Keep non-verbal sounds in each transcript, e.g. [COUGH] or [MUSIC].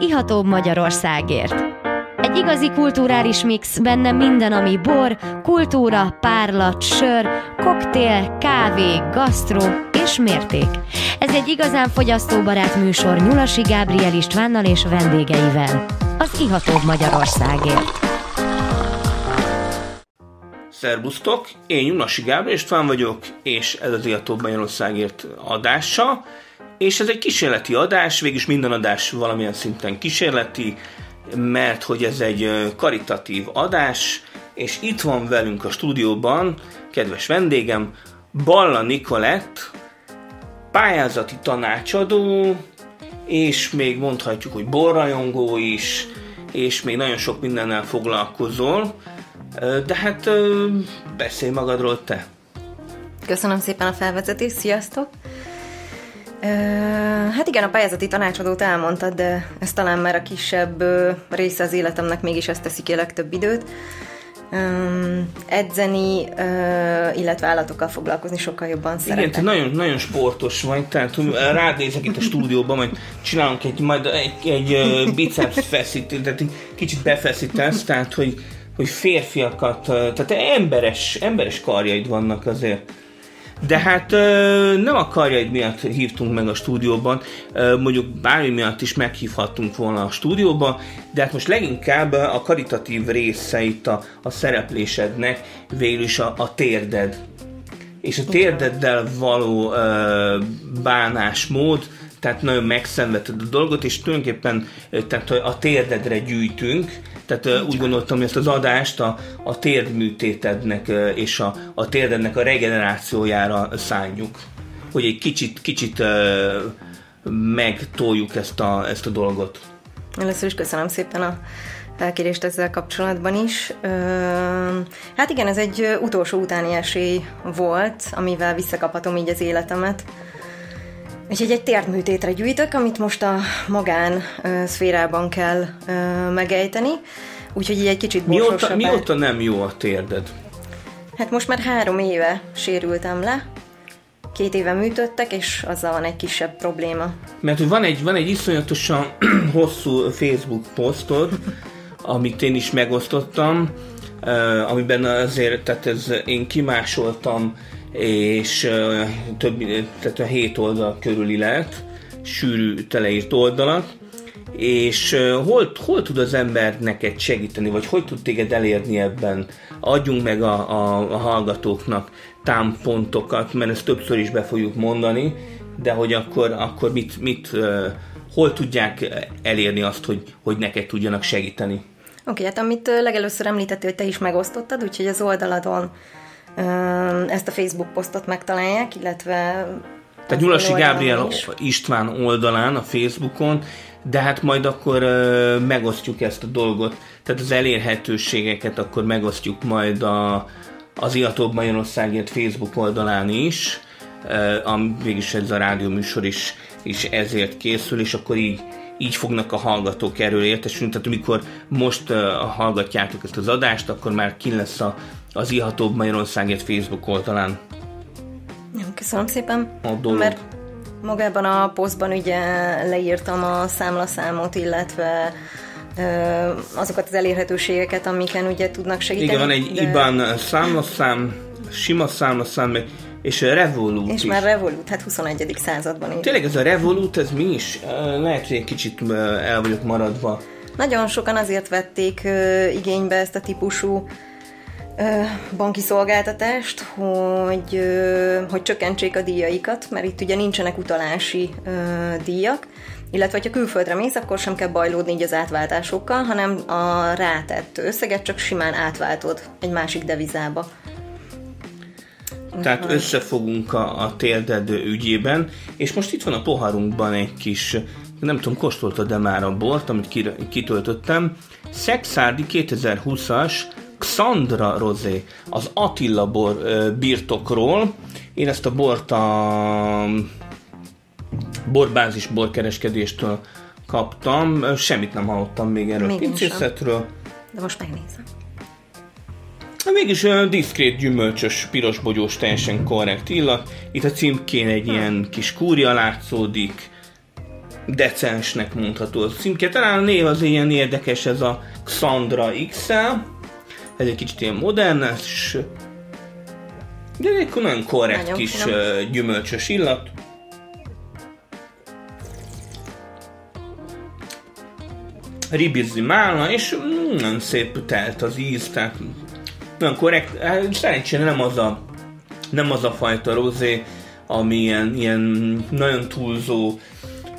ihatóbb Magyarországért. Egy igazi kulturális mix, benne minden, ami bor, kultúra, párlat, sör, koktél, kávé, gasztró és mérték. Ez egy igazán fogyasztóbarát műsor Nyulasi Gábriel Istvánnal és vendégeivel. Az ihatóbb Magyarországért. Szerbusztok, én Nyulasi Gábriel István vagyok, és ez az Ihatóbb Magyarországért adása, és ez egy kísérleti adás, végülis minden adás valamilyen szinten kísérleti, mert hogy ez egy karitatív adás, és itt van velünk a stúdióban kedves vendégem, Balla Nikolett, pályázati tanácsadó, és még mondhatjuk, hogy borrajongó is, és még nagyon sok mindennel foglalkozol, de hát beszélj magadról te. Köszönöm szépen a felvezetést, sziasztok! Hát igen, a pályázati tanácsadót elmondtad, de ez talán már a kisebb része az életemnek mégis ezt teszi ki a legtöbb időt. Um, edzeni, uh, illetve állatokkal foglalkozni sokkal jobban szeretek. Igen, te nagyon, nagyon sportos vagy, tehát rád nézek itt a stúdióban, majd csinálunk egy, majd egy, egy uh, biceps feszítést, tehát kicsit befeszítesz, tehát hogy, hogy férfiakat, tehát emberes, emberes karjaid vannak azért. De hát nem a karjaid miatt hívtunk meg a stúdióban, mondjuk bármi miatt is meghívhattunk volna a stúdióba, de hát most leginkább a karitatív része itt a, a szereplésednek végül is a, a térded. És a térdeddel való bánásmód, tehát nagyon megszenvedted a dolgot, és tulajdonképpen tehát a térdedre gyűjtünk, tehát úgy gondoltam, hogy ezt az adást a, a térdműtétednek és a, a térdednek a regenerációjára szálljuk. Hogy egy kicsit, kicsit megtoljuk ezt a, ezt a dolgot. Először is köszönöm szépen a felkérést ezzel kapcsolatban is. Hát igen, ez egy utolsó utáni esély volt, amivel visszakaphatom így az életemet. Úgyhogy egy térdműtétre gyűjtök, amit most a magán szférában kell megejteni. Úgyhogy így egy kicsit mióta, mióta nem jó a térded? Hát most már három éve sérültem le. Két éve műtöttek, és azzal van egy kisebb probléma. Mert van egy, van egy iszonyatosan [CLEARS THROAT] hosszú Facebook posztod, amit én is megosztottam, amiben azért, tehát ez, én kimásoltam és több, tehát a 7 oldal körüli lett, sűrű teleírt oldalak, és hol, hol tud az ember neked segíteni, vagy hogy tud téged elérni ebben? Adjunk meg a, a, a hallgatóknak támpontokat, mert ezt többször is be fogjuk mondani, de hogy akkor, akkor mit, mit, hol tudják elérni azt, hogy, hogy neked tudjanak segíteni? Oké, okay, hát amit legelőször említettél, hogy te is megosztottad, úgyhogy az oldaladon ezt a Facebook posztot megtalálják, illetve tehát Nyulasi Gábriel is. István oldalán a Facebookon, de hát majd akkor megosztjuk ezt a dolgot, tehát az elérhetőségeket akkor megosztjuk majd a, az Iatóbb Magyarországért Facebook oldalán is, uh, am, végülis ez a rádióműsor is, is ezért készül, és akkor így így fognak a hallgatók erről értesülni, tehát amikor most uh, hallgatjátok ezt az adást, akkor már ki lesz a az Ihatóbb Magyarországért Facebook oldalán. Köszönöm szépen. A dolog. Mert magában a posztban ugye leírtam a számlaszámot, illetve azokat az elérhetőségeket, amiken ugye tudnak segíteni. Igen, van egy de... IBAN számlaszám, sima számlaszám, és a Revolut És is. már Revolut, hát 21. században is. Tényleg ez a Revolut, ez mi is? Lehet, hogy egy kicsit el vagyok maradva. Nagyon sokan azért vették igénybe ezt a típusú banki szolgáltatást, hogy, hogy csökkentsék a díjaikat, mert itt ugye nincsenek utalási díjak, illetve ha külföldre mész, akkor sem kell bajlódni így az átváltásokkal, hanem a rátett összeget csak simán átváltod egy másik devizába. Tehát összefogunk a, a térded ügyében, és most itt van a poharunkban egy kis, nem tudom, kóstoltad de már a bort, amit kitöltöttem, Szexárdi 2020-as Xandra Rosé, az Attila bor birtokról. Én ezt a bort a borbázis borkereskedéstől kaptam. Semmit nem hallottam még erről még a pincészetről. De most megnézem. Hát mégis olyan diszkrét, gyümölcsös, piros bogyós, teljesen korrekt illat. Itt a címkén egy hm. ilyen kis kúria látszódik. decensnek mondható a címke. Talán a név az ilyen érdekes, ez a Xandra XL. Ez egy kicsit ilyen modernes, de egy nagyon korrekt nagyon kis finom. gyümölcsös illat. Ribizzi málna, és nagyon szép telt az íz, tehát nagyon korrekt. Hát szerencsére nem az a, nem az a fajta rozé, ami ilyen, ilyen nagyon túlzó,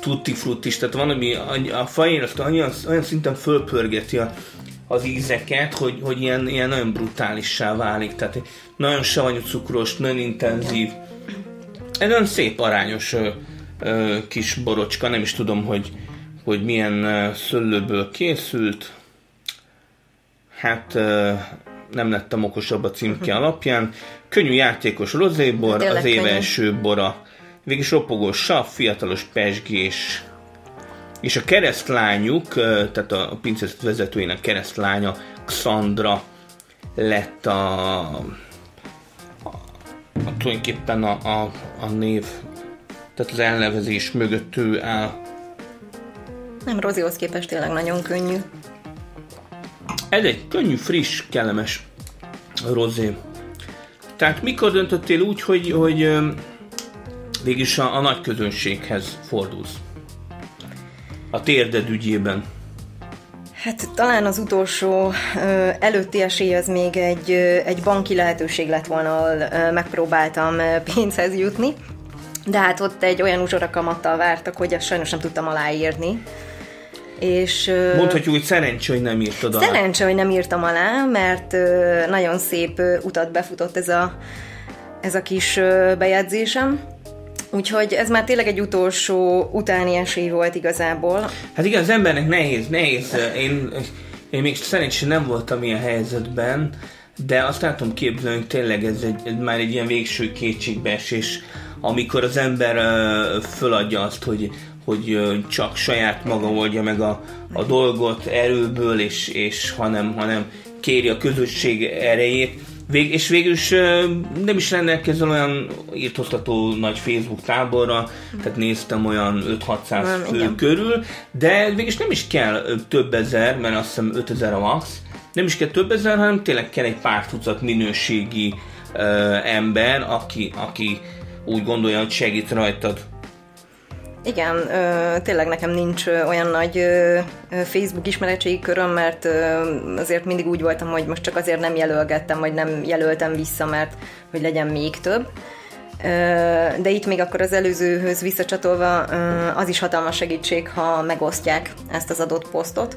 tutti fruttis, tehát van, ami a fajén azt olyan, olyan szinten fölpörgeti a, az ízeket, hogy, hogy ilyen, ilyen nagyon brutálissá válik, tehát nagyon savanyú cukros, nagyon intenzív. Egy nagyon szép, arányos ö, ö, kis borocska, nem is tudom, hogy, hogy milyen ö, szőlőből készült. Hát ö, nem lettem okosabb a címke alapján. Könnyű játékos rozébor, az év első bora. Végis ropogós sav, fiatalos pesgés, és a keresztlányuk, tehát a pincészet vezetőjének keresztlánya, Xandra lett a, a, a tulajdonképpen a, a, a név, tehát az elnevezés mögött ő áll. Nem, Rozihoz képest tényleg nagyon könnyű. Ez egy könnyű, friss, kellemes rozé. Tehát mikor döntöttél úgy, hogy, hogy végig a, a nagy közönséghez fordulsz? A térded ügyében. Hát talán az utolsó előtti esély az még egy, egy banki lehetőség lett volna, ahol megpróbáltam pénzhez jutni, de hát ott egy olyan uzsorakamattal vártak, hogy azt sajnos nem tudtam aláírni. És, Mondhatjuk, hogy szerencsé, hogy nem írtad alá. Szerencsé, hogy nem írtam alá, mert nagyon szép utat befutott ez a, ez a kis bejegyzésem. Úgyhogy ez már tényleg egy utolsó utáni esély volt igazából. Hát igen, az embernek nehéz, nehéz. Én, én még szerencsére nem voltam ilyen helyzetben, de azt látom képzelni, hogy tényleg ez, egy, ez már egy ilyen végső kétségbeesés, amikor az ember uh, föladja azt, hogy hogy csak saját maga oldja meg a, a dolgot erőből, és, és hanem, hanem kéri a közösség erejét. Vég, és végül is nem is rendelkezel olyan írtoztató nagy Facebook táborra, tehát néztem olyan 5-600 fő igen. körül, de végül is nem is kell több ezer, mert azt hiszem 5000 a max, nem is kell több ezer, hanem tényleg kell egy pár tucat minőségi uh, ember, aki, aki úgy gondolja, hogy segít rajtad. Igen, ö, tényleg nekem nincs olyan nagy ö, Facebook ismeretségi köröm, mert ö, azért mindig úgy voltam, hogy most csak azért nem jelölgettem, vagy nem jelöltem vissza, mert hogy legyen még több. De itt még akkor az előzőhöz visszacsatolva az is hatalmas segítség, ha megosztják ezt az adott posztot,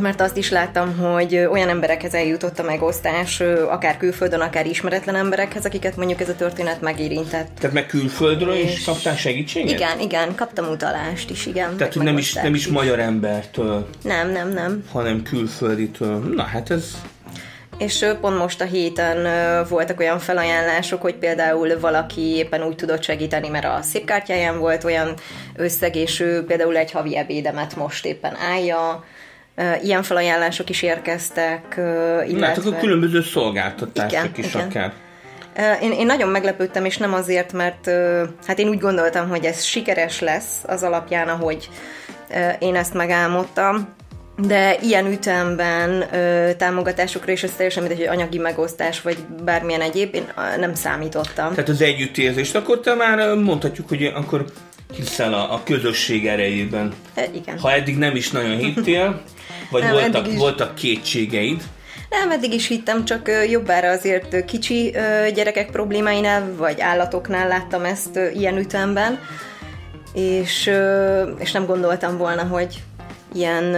mert azt is láttam, hogy olyan emberekhez eljutott a megosztás, akár külföldön, akár ismeretlen emberekhez, akiket mondjuk ez a történet megérintett. Tehát meg külföldről és... is kaptál segítséget? Igen, igen, kaptam utalást is, igen. Tehát, hogy nem is, nem is magyar embertől. Nem, nem, nem. Hanem külfölditől. Na, hát ez és pont most a héten voltak olyan felajánlások, hogy például valaki éppen úgy tudott segíteni, mert a szépkártyáján volt olyan összeg, és ő például egy havi ebédemet most éppen állja, Ilyen felajánlások is érkeztek, illetve... Látok, a különböző szolgáltatások igen, is igen. akár. Én, én nagyon meglepődtem, és nem azért, mert hát én úgy gondoltam, hogy ez sikeres lesz az alapján, ahogy én ezt megálmodtam, de ilyen ütemben ö, támogatásokra, és ez teljesen mindegy, hogy anyagi megosztás, vagy bármilyen egyéb, én nem számítottam. Tehát az együttérzést, akkor te már mondhatjuk, hogy akkor hiszel a, a közösség erejében. E, igen. Ha eddig nem is nagyon hittél, [LAUGHS] vagy nem, voltak, is... voltak kétségeid? Nem, eddig is hittem, csak jobbára azért kicsi gyerekek problémáinál, vagy állatoknál láttam ezt ilyen ütemben, és, és nem gondoltam volna, hogy ilyen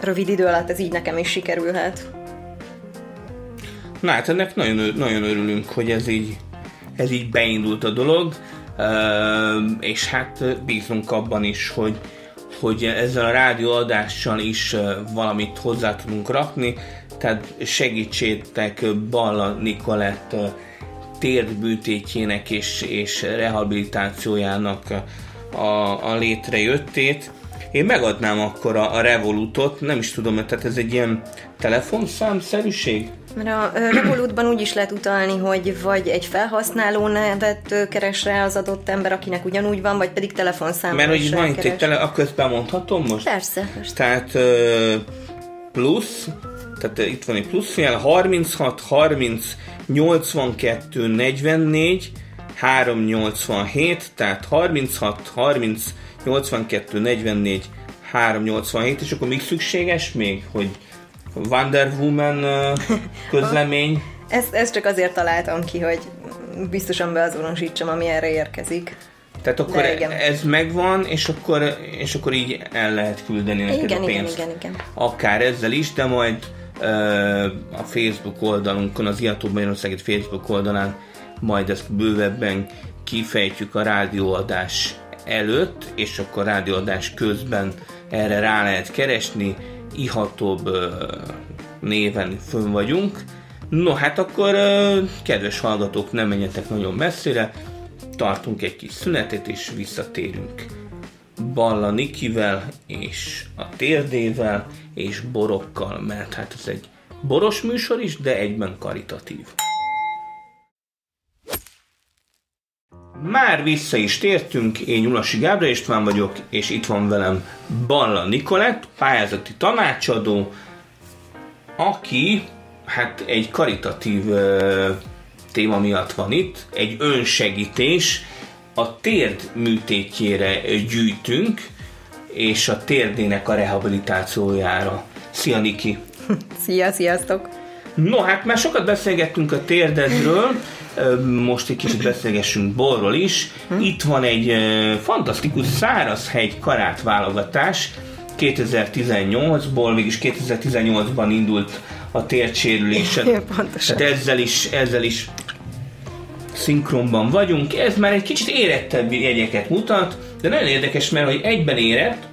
rövid idő alatt ez így nekem is sikerülhet. Na hát ennek nagyon, nagyon örülünk, hogy ez így, ez így beindult a dolog, és hát bízunk abban is, hogy, hogy ezzel a rádióadással is valamit hozzá tudunk rakni, tehát segítsétek Balla Nikolett térdbűtétjének és, és rehabilitációjának a, a létrejöttét. Én megadnám akkor a, a Revolutot, nem is tudom, tehát ez egy ilyen telefonszámszerűség? Mert a Revolutban úgy is lehet utalni, hogy vagy egy felhasználó nevet keres rá az adott ember, akinek ugyanúgy van, vagy pedig telefonszámot Mert hogy van itt egy tele, akkor ezt bemondhatom most? Persze, persze. Tehát plusz, tehát itt van egy plusz fél, 36, 30, 82, 44, 387, tehát 36, 30, 82, 44, 387, és akkor még szükséges még, hogy Wonder Woman [LAUGHS] közlemény? ezt, ezt csak azért találtam ki, hogy biztosan beazonosítsam, ami erre érkezik. Tehát akkor ez megvan, és akkor, és akkor így el lehet küldeni neked igen, a pénzt. Igen, igen, igen. Akár ezzel is, de majd uh, a Facebook oldalunkon, az Iató Magyarországi Facebook oldalán majd ezt bővebben kifejtjük a rádióadás előtt, és akkor rádióadás közben erre rá lehet keresni, ihatóbb néven fönn vagyunk. No, hát akkor, kedves hallgatók, nem menjetek nagyon messzire, tartunk egy kis szünetet, és visszatérünk Balla Nikivel, és a térdével, és borokkal, mert hát ez egy boros műsor is, de egyben karitatív. Már vissza is tértünk, én Nyulasi Gábor István vagyok, és itt van velem Balla Nikolett, pályázati tanácsadó, aki hát egy karitatív téma miatt van itt, egy önsegítés, a térd műtétjére gyűjtünk, és a térdének a rehabilitációjára. Szia Niki! [LAUGHS] Szia, sziasztok! No, hát már sokat beszélgettünk a térdedről, most egy kicsit beszélgessünk borról is. Itt van egy fantasztikus szárazhegy karát válogatás, 2018-ból, mégis 2018-ban indult a térdsérülésed. Pontosan. Tehát ezzel is, ezzel is szinkronban vagyunk. Ez már egy kicsit érettebb jegyeket mutat, de nagyon érdekes, mert hogy egyben érett,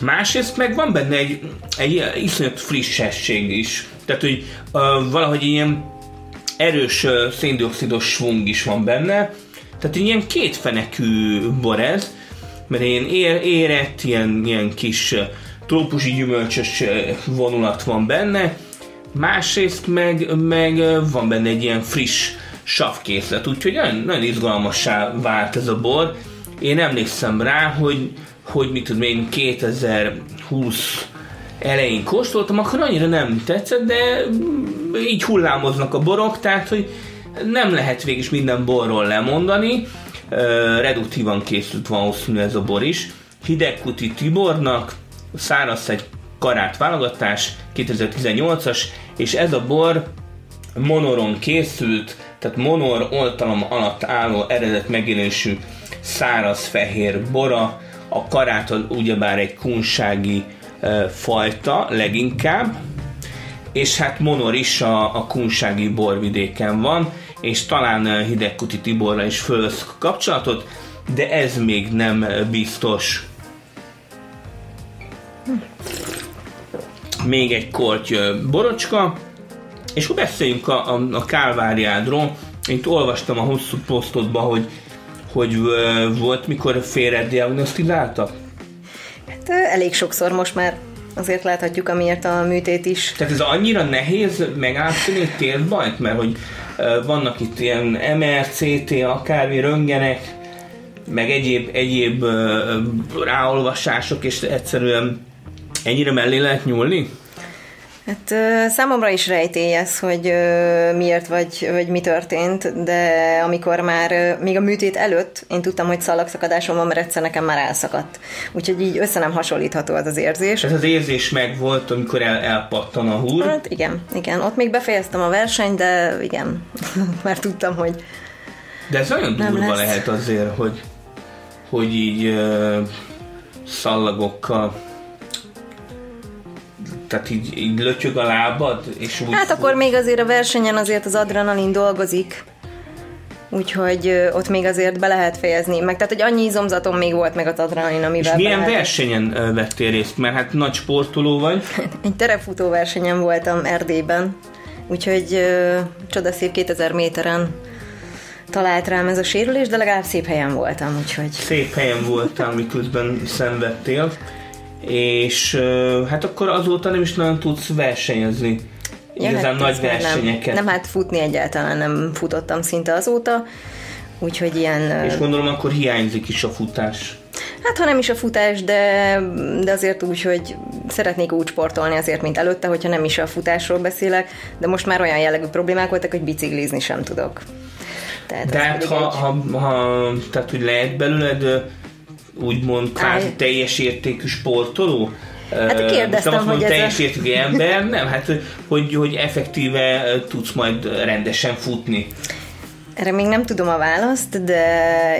Másrészt meg van benne egy, egy iszonyat frissesség is. Tehát, hogy uh, valahogy ilyen erős uh, széndiokszidos svung is van benne. Tehát ilyen kétfenekű bor ez, mert ilyen ér, érett, ilyen, ilyen kis trópusi gyümölcsös vonulat van benne, másrészt meg, meg van benne egy ilyen friss savkészlet, úgyhogy nagyon, nagyon izgalmassá vált ez a bor. Én emlékszem rá, hogy, hogy mit tudom én 2020 elején kóstoltam, akkor annyira nem tetszett, de így hullámoznak a borok, tehát hogy nem lehet végig minden borról lemondani. Reduktívan készült valószínű ez a bor is. Hidegkuti Tibornak, száraz egy karát válogatás, 2018-as, és ez a bor monoron készült, tehát monor oltalom alatt álló eredet megjelenésű száraz fehér bora, a karát ugyebár egy kunsági fajta leginkább, és hát monor is a, a kunsági borvidéken van, és talán Hidegkuti Tiborra is fölvesz kapcsolatot, de ez még nem biztos. még egy korty borocska, és akkor beszéljünk a, a, a kálváriádról. Itt olvastam a hosszú posztodban, hogy, hogy volt, mikor félre diagnosztizáltak? Hát elég sokszor most már azért láthatjuk, amiért a műtét is. Tehát ez annyira nehéz megállítani egy térbajt, mert hogy vannak itt ilyen MRCT, akármi röngenek, meg egyéb, egyéb ráolvasások, és egyszerűen Ennyire mellé lehet nyúlni? Hát számomra is rejtélyes, hogy miért vagy, vagy mi történt, de amikor már, még a műtét előtt én tudtam, hogy szalagszakadásom van, mert egyszer nekem már elszakadt. Úgyhogy így össze nem hasonlítható az az érzés. Ez az érzés meg volt, amikor el, elpattan a húr? Hát igen, igen. Ott még befejeztem a versenyt, de igen, [LAUGHS] már tudtam, hogy De ez olyan durva lesz. lehet azért, hogy, hogy így uh, szallagokkal tehát így, így lötyög a lábad? És úgy hát akkor még azért a versenyen azért az adrenalin dolgozik, úgyhogy ott még azért be lehet fejezni. Meg tehát, hogy annyi izomzatom még volt meg az adrenalin, amivel És milyen lehet... versenyen vettél részt? Mert hát nagy sportoló vagy. [LAUGHS] Egy terefutó versenyen voltam Erdélyben, úgyhogy csodaszép 2000 méteren talált rám ez a sérülés, de legalább szép helyen voltam, úgyhogy... Szép helyen voltál, miközben szenvedtél, és hát akkor azóta nem is nagyon tudsz versenyezni. Ja, Igazán hát nagy versenyeket. Nem, nem, hát futni egyáltalán nem futottam szinte azóta, úgyhogy ilyen... És gondolom akkor hiányzik is a futás. Hát, ha nem is a futás, de, de azért úgy, hogy szeretnék úgy sportolni azért, mint előtte, hogyha nem is a futásról beszélek, de most már olyan jellegű problémák voltak, hogy biciklizni sem tudok. Tehát de hát, ha, egy... ha, ha, tehát, hogy lehet belőled úgymond kvázi teljes értékű sportoló? Hát kérdeztem, Most hogy ez teljes értékű ember, nem, hát hogy, hogy effektíve tudsz majd rendesen futni. Erre még nem tudom a választ, de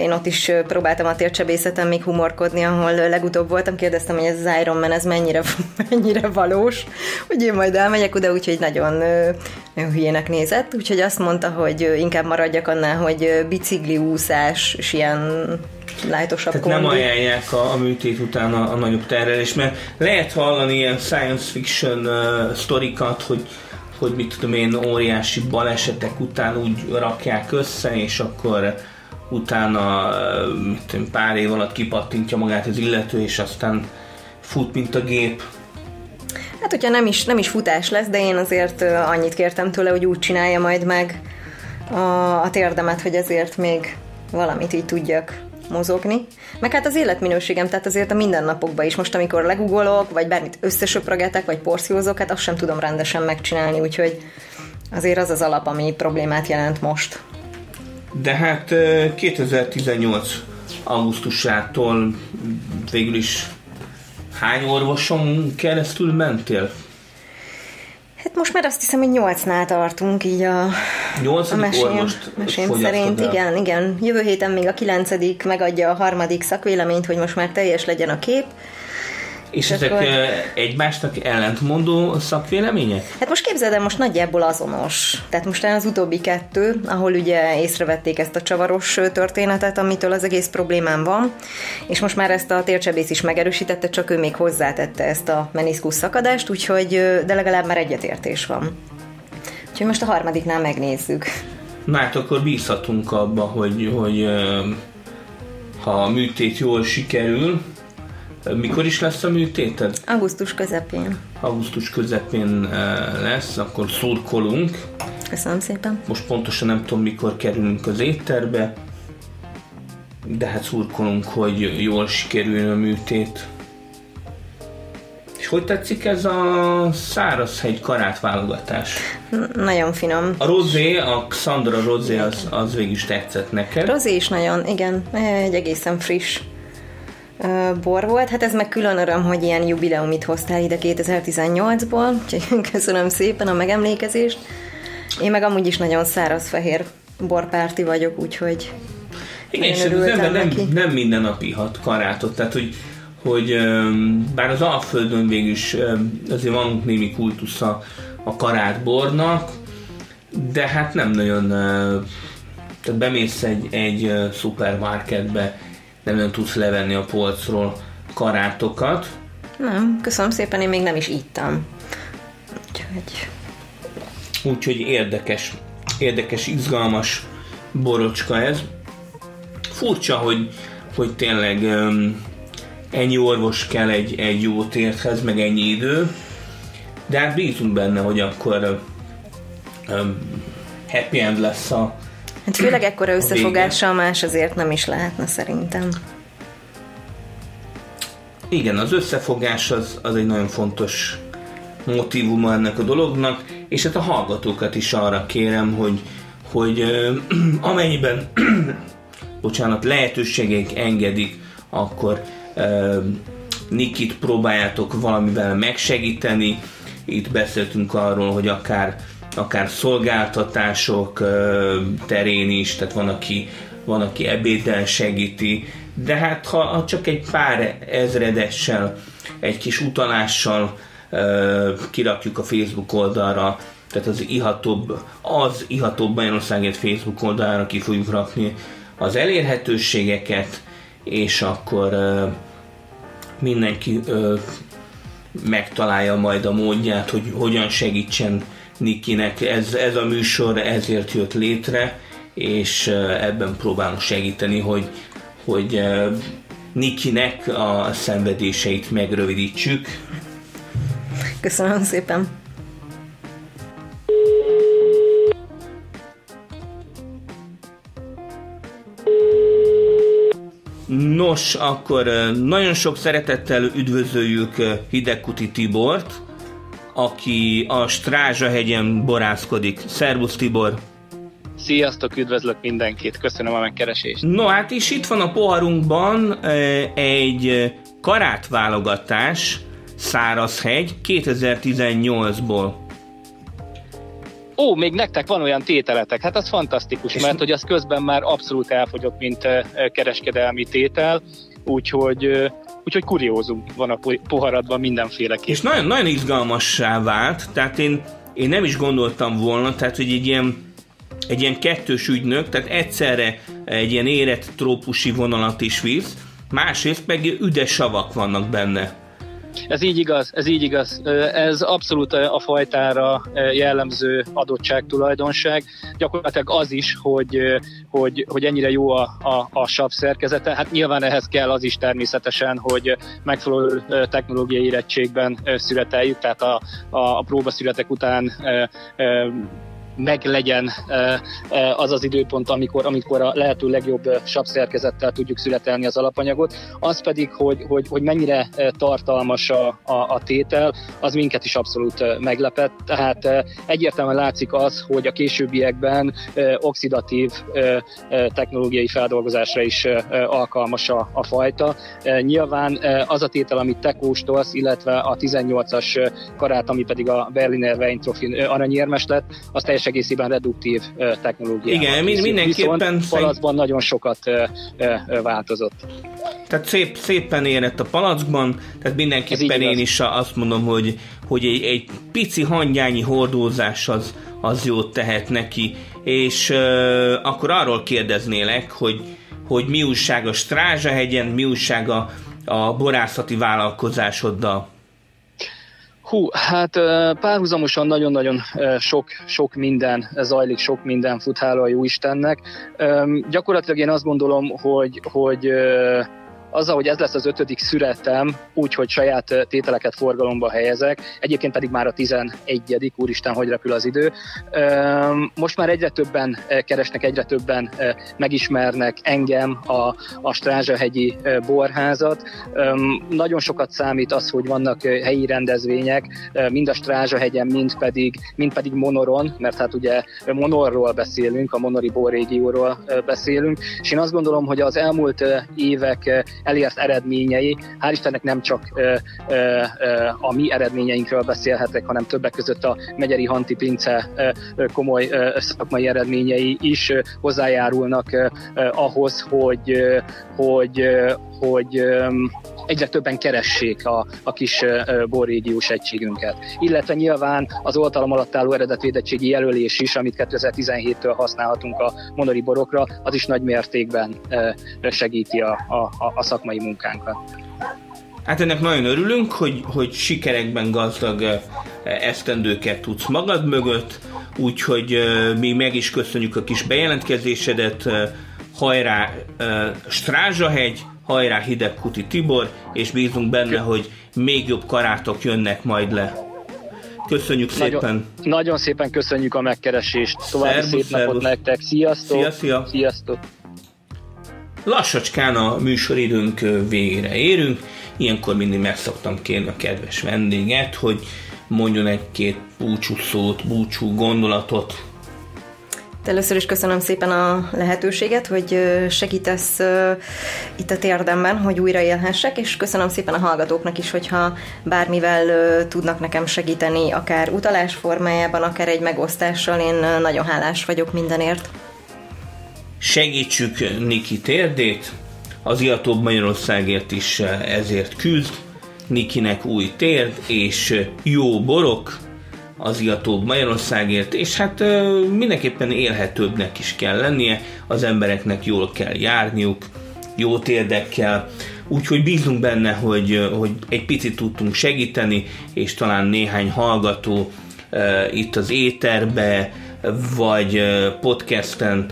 én ott is próbáltam a tércsebészeten még humorkodni, ahol legutóbb voltam, kérdeztem, hogy ez az Iron Man, ez mennyire, [LAUGHS] mennyire valós, hogy én majd elmegyek oda, úgyhogy nagyon, nagyon hülyének nézett, úgyhogy azt mondta, hogy inkább maradjak annál, hogy bicikli úszás, és ilyen lájtosabb Tehát kondi. nem ajánlják a, a műtét után a, a nagyobb terhelés, mert lehet hallani ilyen science fiction uh, sztorikat, hogy hogy mit tudom én, óriási balesetek után úgy rakják össze, és akkor utána mit tudom, pár év alatt kipattintja magát az illető, és aztán fut, mint a gép. Hát, hogyha nem is, nem is futás lesz, de én azért annyit kértem tőle, hogy úgy csinálja majd meg a, a térdemet, hogy ezért még valamit így tudjak mozogni. Meg hát az életminőségem, tehát azért a mindennapokban is. Most, amikor legugolok, vagy bármit összesöprögetek, vagy porciózok, hát azt sem tudom rendesen megcsinálni, úgyhogy azért az az alap, ami problémát jelent most. De hát 2018 augusztusától végül is hány orvoson keresztül mentél? Hát most már azt hiszem, hogy nyolcnál tartunk így a, a mesén, mesén szerint. El. Igen, igen. Jövő héten még a kilencedik megadja a harmadik szakvéleményt, hogy most már teljes legyen a kép. És ezek akkor... egymásnak ellentmondó szakvélemények? Hát most képzeld el, most nagyjából azonos. Tehát most az utóbbi kettő, ahol ugye észrevették ezt a csavaros történetet, amitől az egész problémám van, és most már ezt a tércsebész is megerősítette, csak ő még hozzátette ezt a meniszkusz szakadást, úgyhogy de legalább már egyetértés van. Úgyhogy most a harmadiknál megnézzük. Na hát akkor bízhatunk abba, hogy, hogy ha a műtét jól sikerül, mikor is lesz a műtéted? Augusztus közepén. Augusztus közepén eh, lesz, akkor szurkolunk. Köszönöm szépen. Most pontosan nem tudom, mikor kerülünk az étterbe, de hát szurkolunk, hogy jól sikerüljön a műtét. És hogy tetszik ez a szárazhegy karát válogatás? Nagyon finom. A rozé, a Xandra rozé az, az végig is tetszett neked. Rozé is nagyon, igen, egy egészen friss bor volt. Hát ez meg külön öröm, hogy ilyen jubileumit hoztál ide 2018-ból, úgyhogy [LAUGHS] köszönöm szépen a megemlékezést. Én meg amúgy is nagyon száraz fehér borpárti vagyok, úgyhogy igen, és az ember nem, nem minden nap ihat karátot, tehát hogy, hogy bár az Alföldön végül is azért van némi kultusza a karátbornak, de hát nem nagyon tehát bemész egy, egy szupermarketbe, nem nagyon tudsz levenni a polcról karátokat. Nem, köszönöm szépen, én még nem is ittam. Úgyhogy... Úgyhogy érdekes, érdekes, izgalmas borocska ez. Furcsa, hogy, hogy tényleg um, ennyi orvos kell egy, egy jó térthez, meg ennyi idő, de hát bízunk benne, hogy akkor um, happy end lesz a, Hát főleg ekkora összefogással más azért nem is lehetne szerintem. Igen, az összefogás az, az egy nagyon fontos motivuma ennek a dolognak, és hát a hallgatókat is arra kérem, hogy, hogy [CLEARS THROAT] amennyiben [CLEARS THROAT] bocsánat, lehetőségek engedik, akkor uh, Nikit próbáljátok valamivel megsegíteni. Itt beszéltünk arról, hogy akár akár szolgáltatások terén is, tehát van, aki, van, aki ebéddel segíti, de hát ha, ha csak egy pár ezredessel, egy kis utalással kirakjuk a Facebook oldalra, tehát az ihatóbb, az ihatóbb Magyarországért Facebook oldalra ki fogjuk rakni az elérhetőségeket, és akkor mindenki megtalálja majd a módját, hogy hogyan segítsen Nikinek ez, ez a műsor ezért jött létre, és ebben próbálunk segíteni, hogy, hogy Nikinek a szenvedéseit megrövidítsük. Köszönöm szépen! Nos, akkor nagyon sok szeretettel üdvözöljük Hidegkuti Tibort, aki a Strázsahegyen borászkodik. Szervusz Tibor! Sziasztok, üdvözlök mindenkit, köszönöm a megkeresést. No hát is itt van a poharunkban egy karát válogatás, Szárazhegy 2018-ból. Ó, még nektek van olyan tételetek, hát az fantasztikus, és mert hogy az közben már abszolút elfogyott, mint kereskedelmi tétel, úgyhogy úgyhogy kuriózum van a poharadban mindenféle És nagyon, nagyon izgalmassá vált, tehát én, én nem is gondoltam volna, tehát hogy egy ilyen egy ilyen kettős ügynök, tehát egyszerre egy ilyen érett trópusi vonalat is visz, másrészt meg üdes savak vannak benne. Ez így igaz, ez így igaz. Ez abszolút a fajtára jellemző adottság, tulajdonság. Gyakorlatilag az is, hogy, hogy, hogy ennyire jó a, a, a sav szerkezete. Hát nyilván ehhez kell az is természetesen, hogy megfelelő technológiai érettségben születeljük, tehát a, a, a próbaszületek után meg legyen az az időpont, amikor, amikor a lehető legjobb sapszerkezettel tudjuk születelni az alapanyagot. Az pedig, hogy, hogy, hogy mennyire tartalmas a, a, a tétel, az minket is abszolút meglepett. Tehát egyértelműen látszik az, hogy a későbbiekben oxidatív technológiai feldolgozásra is alkalmas a, a fajta. Nyilván az a tétel, amit te kóstolsz, illetve a 18-as karát, ami pedig a Berliner Weintrophy aranyérmes lett, az teljesen egészében reduktív technológia. Igen, mind, mindenképpen... palacban nagyon sokat változott. Tehát szép, szépen érett a palackban, tehát mindenképpen én is azt mondom, hogy, hogy egy, egy pici hangyányi hordózás az, az jót tehet neki. És uh, akkor arról kérdeznélek, hogy, hogy mi újság a Strázsahegyen, mi újság a, a borászati vállalkozásoddal? Hú, hát párhuzamosan nagyon-nagyon sok, sok minden zajlik, sok minden fut, hála a jó. Gyakorlatilag én azt gondolom, hogy, hogy azzal, hogy ez lesz az ötödik szüretem, úgy, hogy saját tételeket forgalomba helyezek, egyébként pedig már a 11 úristen, hogy repül az idő. Most már egyre többen keresnek, egyre többen megismernek engem, a, a Strázsahegyi borházat. Nagyon sokat számít az, hogy vannak helyi rendezvények, mind a Strázsahegyen, mind pedig, mind pedig Monoron, mert hát ugye Monorról beszélünk, a Monori borrégióról beszélünk, és én azt gondolom, hogy az elmúlt évek elért eredményei, hál' Istennek nem csak ö, ö, ö, a mi eredményeinkről beszélhetek, hanem többek között a Megyeri Hanti Pince ö, komoly ö, szakmai eredményei is ö, hozzájárulnak ö, ö, ahhoz, hogy, ö, hogy, ö, hogy ö, egyre többen keressék a, a kis borrégiós egységünket. Illetve nyilván az oltalom alatt álló eredetvédettségi jelölés is, amit 2017-től használhatunk a monori borokra, az is nagy mértékben segíti a, a, a szakmai munkánkat. Hát ennek nagyon örülünk, hogy, hogy sikerekben gazdag esztendőket tudsz magad mögött, úgyhogy mi meg is köszönjük a kis bejelentkezésedet, hajrá Strázsahegy, hajrá Hidegkuti Tibor, és bízunk benne, hogy még jobb karátok jönnek majd le. Köszönjük nagyon, szépen! Nagyon szépen köszönjük a megkeresést. További szervus, szép szervus. napot nektek. Sziasztok! Szia, szia. Sziasztok! Lassacskán a műsoridőnk végére érünk. Ilyenkor mindig meg szoktam kérni a kedves vendéget, hogy mondjon egy-két búcsú szót, búcsú gondolatot Először is köszönöm szépen a lehetőséget, hogy segítesz itt a térdemben, hogy újra élhessek, és köszönöm szépen a hallgatóknak is, hogyha bármivel tudnak nekem segíteni, akár utalás formájában, akár egy megosztással, én nagyon hálás vagyok mindenért. Segítsük Niki térdét, az Iatóbb Magyarországért is ezért küzd, Nikinek új térd és jó borok, az iatóbb Magyarországért, és hát mindenképpen élhetőbbnek is kell lennie, az embereknek jól kell járniuk, jó térdekkel, úgyhogy bízunk benne, hogy, hogy egy picit tudtunk segíteni, és talán néhány hallgató itt az éterbe vagy podcasten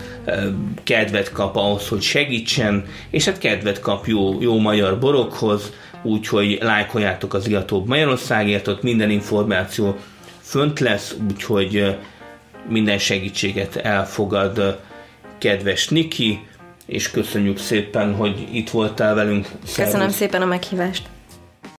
kedvet kap ahhoz, hogy segítsen, és hát kedvet kap jó, jó magyar borokhoz, úgyhogy lájkoljátok az Iatóbb Magyarországért, ott minden információ fönt lesz, úgyhogy minden segítséget elfogad kedves Niki, és köszönjük szépen, hogy itt voltál velünk. Szervusz. Köszönöm szépen a meghívást.